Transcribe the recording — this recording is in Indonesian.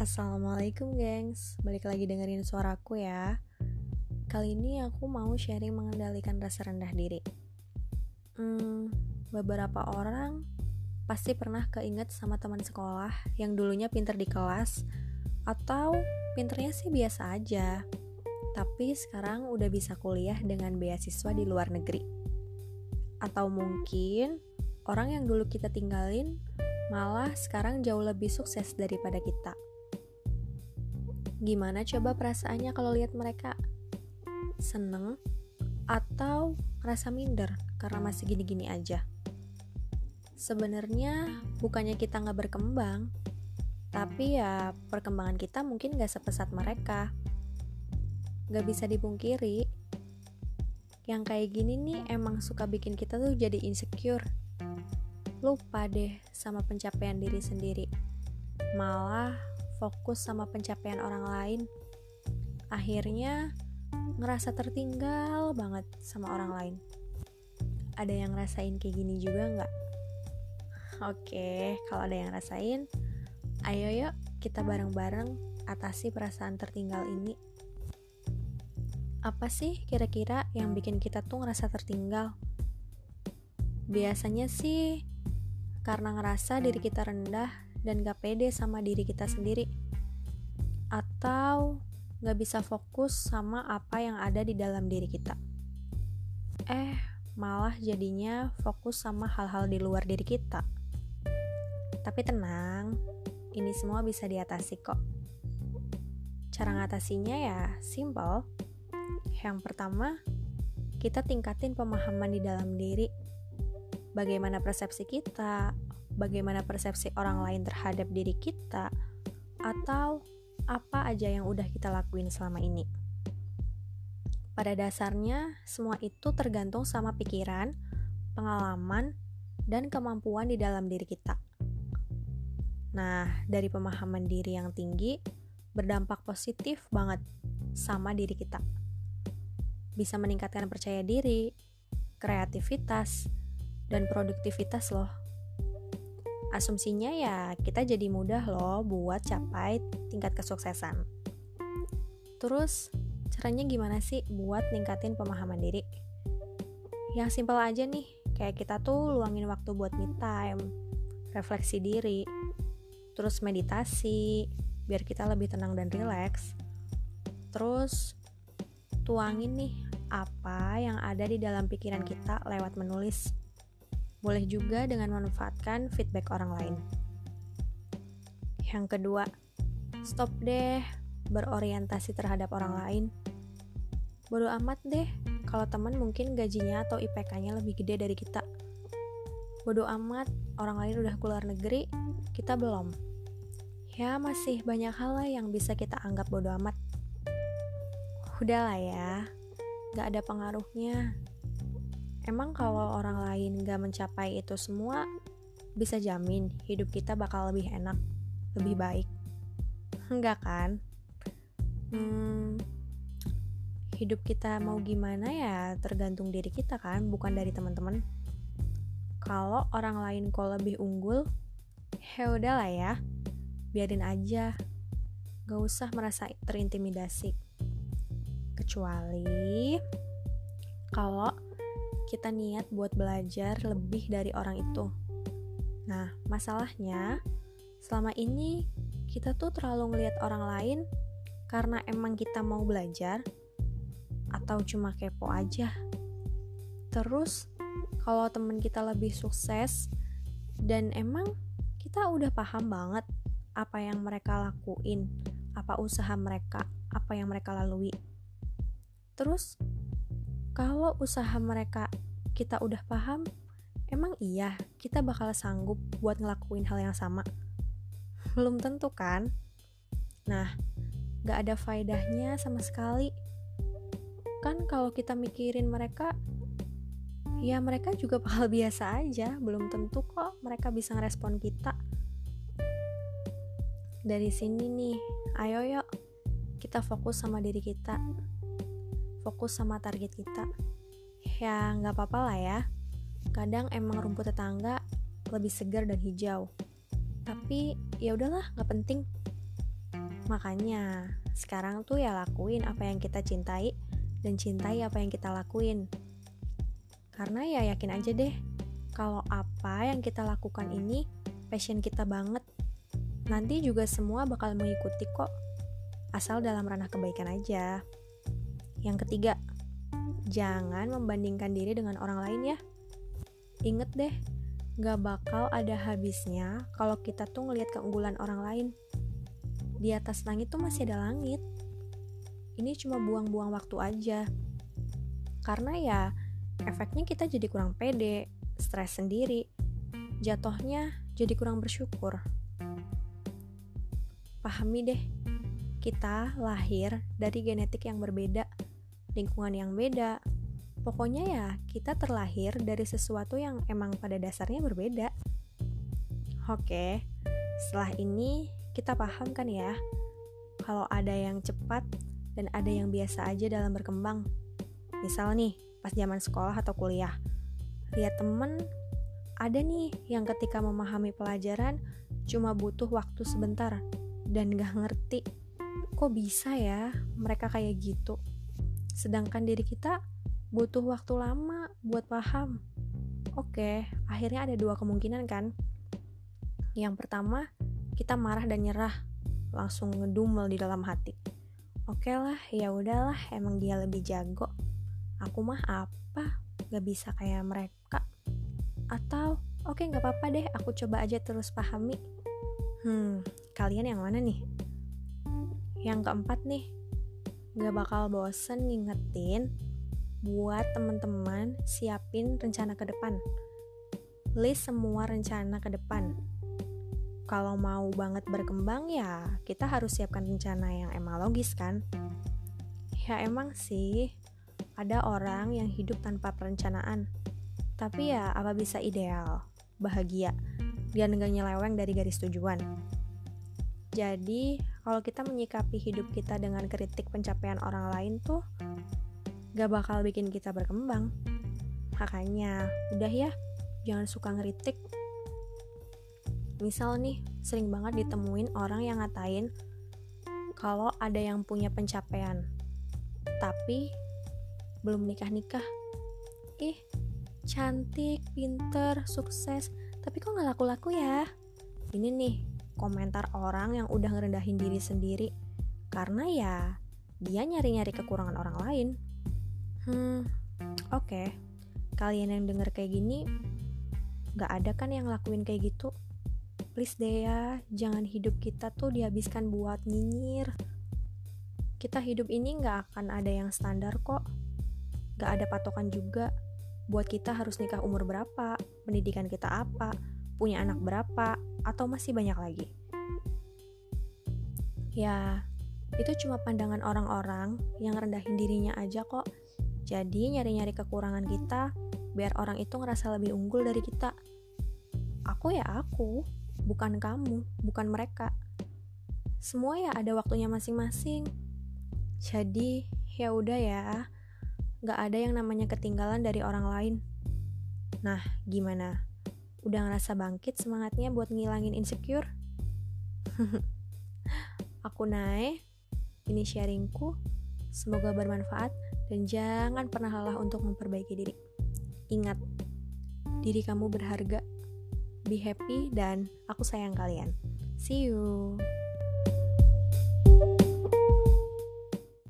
Assalamualaikum gengs, balik lagi dengerin suaraku ya. Kali ini aku mau sharing mengendalikan rasa rendah diri. Hmm, beberapa orang pasti pernah keinget sama teman sekolah yang dulunya pinter di kelas Atau pinternya sih biasa aja Tapi sekarang udah bisa kuliah dengan beasiswa di luar negeri. Atau mungkin orang yang dulu kita tinggalin malah sekarang jauh lebih sukses daripada kita. Gimana coba perasaannya kalau lihat mereka? Seneng atau rasa minder karena masih gini-gini aja? Sebenarnya bukannya kita nggak berkembang, tapi ya perkembangan kita mungkin nggak sepesat mereka. Gak bisa dipungkiri, yang kayak gini nih emang suka bikin kita tuh jadi insecure lupa deh sama pencapaian diri sendiri. Malah fokus sama pencapaian orang lain. Akhirnya ngerasa tertinggal banget sama orang lain. Ada yang ngerasain kayak gini juga nggak? Oke, kalau ada yang ngerasain, ayo yuk kita bareng-bareng atasi perasaan tertinggal ini. Apa sih kira-kira yang bikin kita tuh ngerasa tertinggal? Biasanya sih karena ngerasa diri kita rendah dan gak pede sama diri kita sendiri. Atau gak bisa fokus sama apa yang ada di dalam diri kita. Eh malah jadinya fokus sama hal-hal di luar diri kita. Tapi tenang ini semua bisa diatasi kok. Cara ngatasinya ya simple. Yang pertama kita tingkatin pemahaman di dalam diri. Bagaimana persepsi kita, bagaimana persepsi orang lain terhadap diri kita, atau apa aja yang udah kita lakuin selama ini. Pada dasarnya, semua itu tergantung sama pikiran, pengalaman, dan kemampuan di dalam diri kita. Nah, dari pemahaman diri yang tinggi, berdampak positif banget sama diri kita. Bisa meningkatkan percaya diri, kreativitas, dan produktivitas loh. Asumsinya ya kita jadi mudah loh buat capai tingkat kesuksesan. Terus caranya gimana sih buat ningkatin pemahaman diri? Yang simpel aja nih, kayak kita tuh luangin waktu buat me time, refleksi diri, terus meditasi, biar kita lebih tenang dan rileks. Terus tuangin nih apa yang ada di dalam pikiran kita lewat menulis. Boleh juga dengan memanfaatkan feedback orang lain. Yang kedua, stop deh berorientasi terhadap orang lain. Bodo amat deh kalau teman mungkin gajinya atau IPK-nya lebih gede dari kita. Bodo amat orang lain udah keluar negeri, kita belum. Ya masih banyak hal lah yang bisa kita anggap bodo amat. Udahlah ya, gak ada pengaruhnya Emang kalau orang lain gak mencapai itu semua, bisa jamin hidup kita bakal lebih enak, lebih baik? Enggak kan? Hmm, hidup kita mau gimana ya tergantung diri kita kan, bukan dari teman-teman. Kalau orang lain kok lebih unggul, ya udahlah ya, biarin aja. Gak usah merasa terintimidasi. Kecuali kalau kita niat buat belajar lebih dari orang itu. Nah, masalahnya selama ini kita tuh terlalu ngelihat orang lain karena emang kita mau belajar atau cuma kepo aja. Terus kalau temen kita lebih sukses dan emang kita udah paham banget apa yang mereka lakuin, apa usaha mereka, apa yang mereka lalui. Terus kalau usaha mereka kita udah paham, emang iya kita bakal sanggup buat ngelakuin hal yang sama? Belum tentu kan? Nah, gak ada faedahnya sama sekali. Kan kalau kita mikirin mereka, ya mereka juga bakal biasa aja. Belum tentu kok mereka bisa ngerespon kita. Dari sini nih, ayo yuk kita fokus sama diri kita fokus sama target kita ya nggak apa-apa lah ya kadang emang rumput tetangga lebih segar dan hijau tapi ya udahlah nggak penting Makanya, sekarang tuh ya lakuin apa yang kita cintai dan cintai apa yang kita lakuin. Karena ya yakin aja deh, kalau apa yang kita lakukan ini passion kita banget. Nanti juga semua bakal mengikuti kok. Asal dalam ranah kebaikan aja. Yang ketiga, jangan membandingkan diri dengan orang lain ya. Ingat deh, gak bakal ada habisnya kalau kita tuh ngelihat keunggulan orang lain di atas langit tuh masih ada langit. Ini cuma buang-buang waktu aja. Karena ya efeknya kita jadi kurang pede, stres sendiri. Jatuhnya jadi kurang bersyukur. Pahami deh, kita lahir dari genetik yang berbeda, lingkungan yang beda. Pokoknya ya, kita terlahir dari sesuatu yang emang pada dasarnya berbeda. Oke, setelah ini kita paham kan ya, kalau ada yang cepat dan ada yang biasa aja dalam berkembang. Misal nih, pas zaman sekolah atau kuliah, lihat temen, ada nih yang ketika memahami pelajaran cuma butuh waktu sebentar dan gak ngerti kok bisa ya mereka kayak gitu. Sedangkan diri kita butuh waktu lama buat paham. Oke, akhirnya ada dua kemungkinan kan. Yang pertama, kita marah dan nyerah, langsung ngedumel di dalam hati. Oke lah, ya udahlah, emang dia lebih jago. Aku mah apa, gak bisa kayak mereka. Atau, oke gak apa-apa deh, aku coba aja terus pahami. Hmm, kalian yang mana nih? Yang keempat nih, gak bakal bosen ngingetin buat teman-teman siapin rencana ke depan. List semua rencana ke depan. Kalau mau banget berkembang ya kita harus siapkan rencana yang emang logis kan? Ya emang sih ada orang yang hidup tanpa perencanaan. Tapi ya apa bisa ideal? Bahagia. Dia nggak nyeleweng dari garis tujuan jadi kalau kita menyikapi hidup kita dengan kritik pencapaian orang lain tuh gak bakal bikin kita berkembang makanya udah ya jangan suka ngeritik Misal nih, sering banget ditemuin orang yang ngatain kalau ada yang punya pencapaian, tapi belum nikah-nikah. Ih, cantik, pinter, sukses, tapi kok gak laku-laku ya? Ini nih, komentar orang yang udah ngerendahin diri sendiri. Karena ya, dia nyari-nyari kekurangan orang lain. Hmm, oke. Okay. Kalian yang denger kayak gini, gak ada kan yang lakuin kayak gitu? please deh ya jangan hidup kita tuh dihabiskan buat nyinyir kita hidup ini nggak akan ada yang standar kok nggak ada patokan juga buat kita harus nikah umur berapa pendidikan kita apa punya anak berapa atau masih banyak lagi ya itu cuma pandangan orang-orang yang rendahin dirinya aja kok jadi nyari-nyari kekurangan kita biar orang itu ngerasa lebih unggul dari kita aku ya aku bukan kamu, bukan mereka. Semua ya ada waktunya masing-masing. Jadi, ya udah ya. Gak ada yang namanya ketinggalan dari orang lain. Nah, gimana? Udah ngerasa bangkit semangatnya buat ngilangin insecure? Aku naik, ini sharingku. Semoga bermanfaat dan jangan pernah lelah untuk memperbaiki diri. Ingat, diri kamu berharga be happy dan aku sayang kalian. See you.